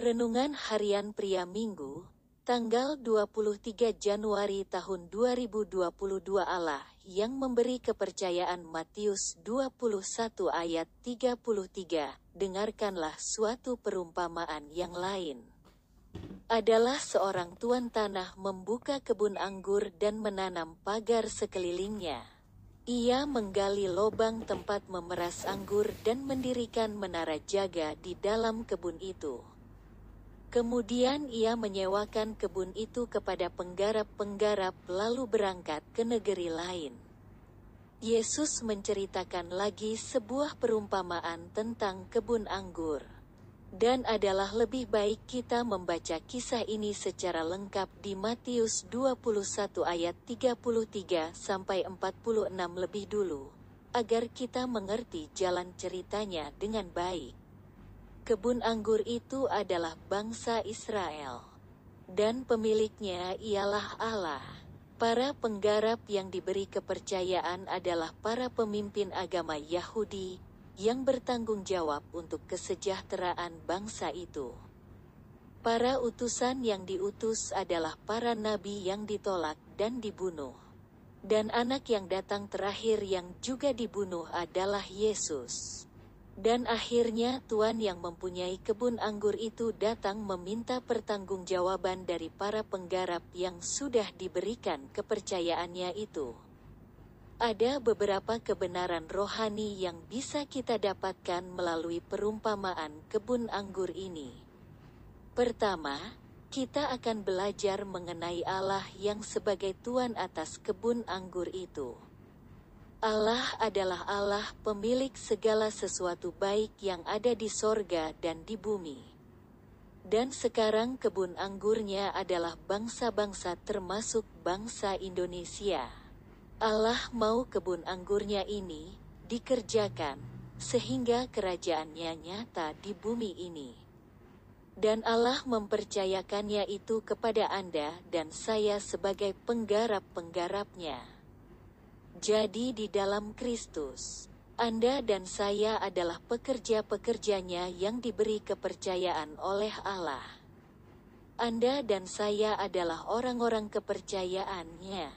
Renungan Harian Pria Minggu, tanggal 23 Januari tahun 2022 Allah yang memberi kepercayaan Matius 21 ayat 33, dengarkanlah suatu perumpamaan yang lain. Adalah seorang tuan tanah membuka kebun anggur dan menanam pagar sekelilingnya. Ia menggali lobang tempat memeras anggur dan mendirikan menara jaga di dalam kebun itu. Kemudian ia menyewakan kebun itu kepada penggarap-penggarap lalu berangkat ke negeri lain. Yesus menceritakan lagi sebuah perumpamaan tentang kebun anggur. Dan adalah lebih baik kita membaca kisah ini secara lengkap di Matius 21 ayat 33 sampai 46 lebih dulu, agar kita mengerti jalan ceritanya dengan baik. Kebun anggur itu adalah bangsa Israel, dan pemiliknya ialah Allah. Para penggarap yang diberi kepercayaan adalah para pemimpin agama Yahudi yang bertanggung jawab untuk kesejahteraan bangsa itu. Para utusan yang diutus adalah para nabi yang ditolak dan dibunuh. Dan anak yang datang terakhir yang juga dibunuh adalah Yesus. Dan akhirnya Tuhan yang mempunyai kebun anggur itu datang meminta pertanggungjawaban dari para penggarap yang sudah diberikan kepercayaannya itu. Ada beberapa kebenaran rohani yang bisa kita dapatkan melalui perumpamaan kebun anggur ini. Pertama, kita akan belajar mengenai Allah yang sebagai Tuan atas kebun anggur itu. Allah adalah Allah pemilik segala sesuatu baik yang ada di sorga dan di bumi. Dan sekarang kebun anggurnya adalah bangsa-bangsa termasuk bangsa Indonesia. Allah mau kebun anggurnya ini dikerjakan sehingga kerajaannya nyata di bumi ini. Dan Allah mempercayakannya itu kepada Anda dan saya sebagai penggarap-penggarapnya. Jadi di dalam Kristus, Anda dan saya adalah pekerja-pekerjanya yang diberi kepercayaan oleh Allah. Anda dan saya adalah orang-orang kepercayaannya.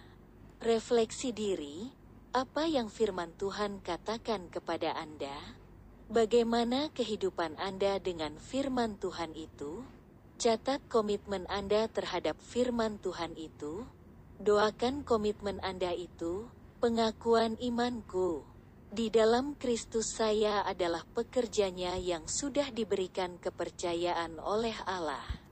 Refleksi diri, apa yang firman Tuhan katakan kepada Anda? Bagaimana kehidupan Anda dengan firman Tuhan itu? Catat komitmen Anda terhadap firman Tuhan itu. Doakan komitmen Anda itu, pengakuan imanku. Di dalam Kristus saya adalah pekerjanya yang sudah diberikan kepercayaan oleh Allah.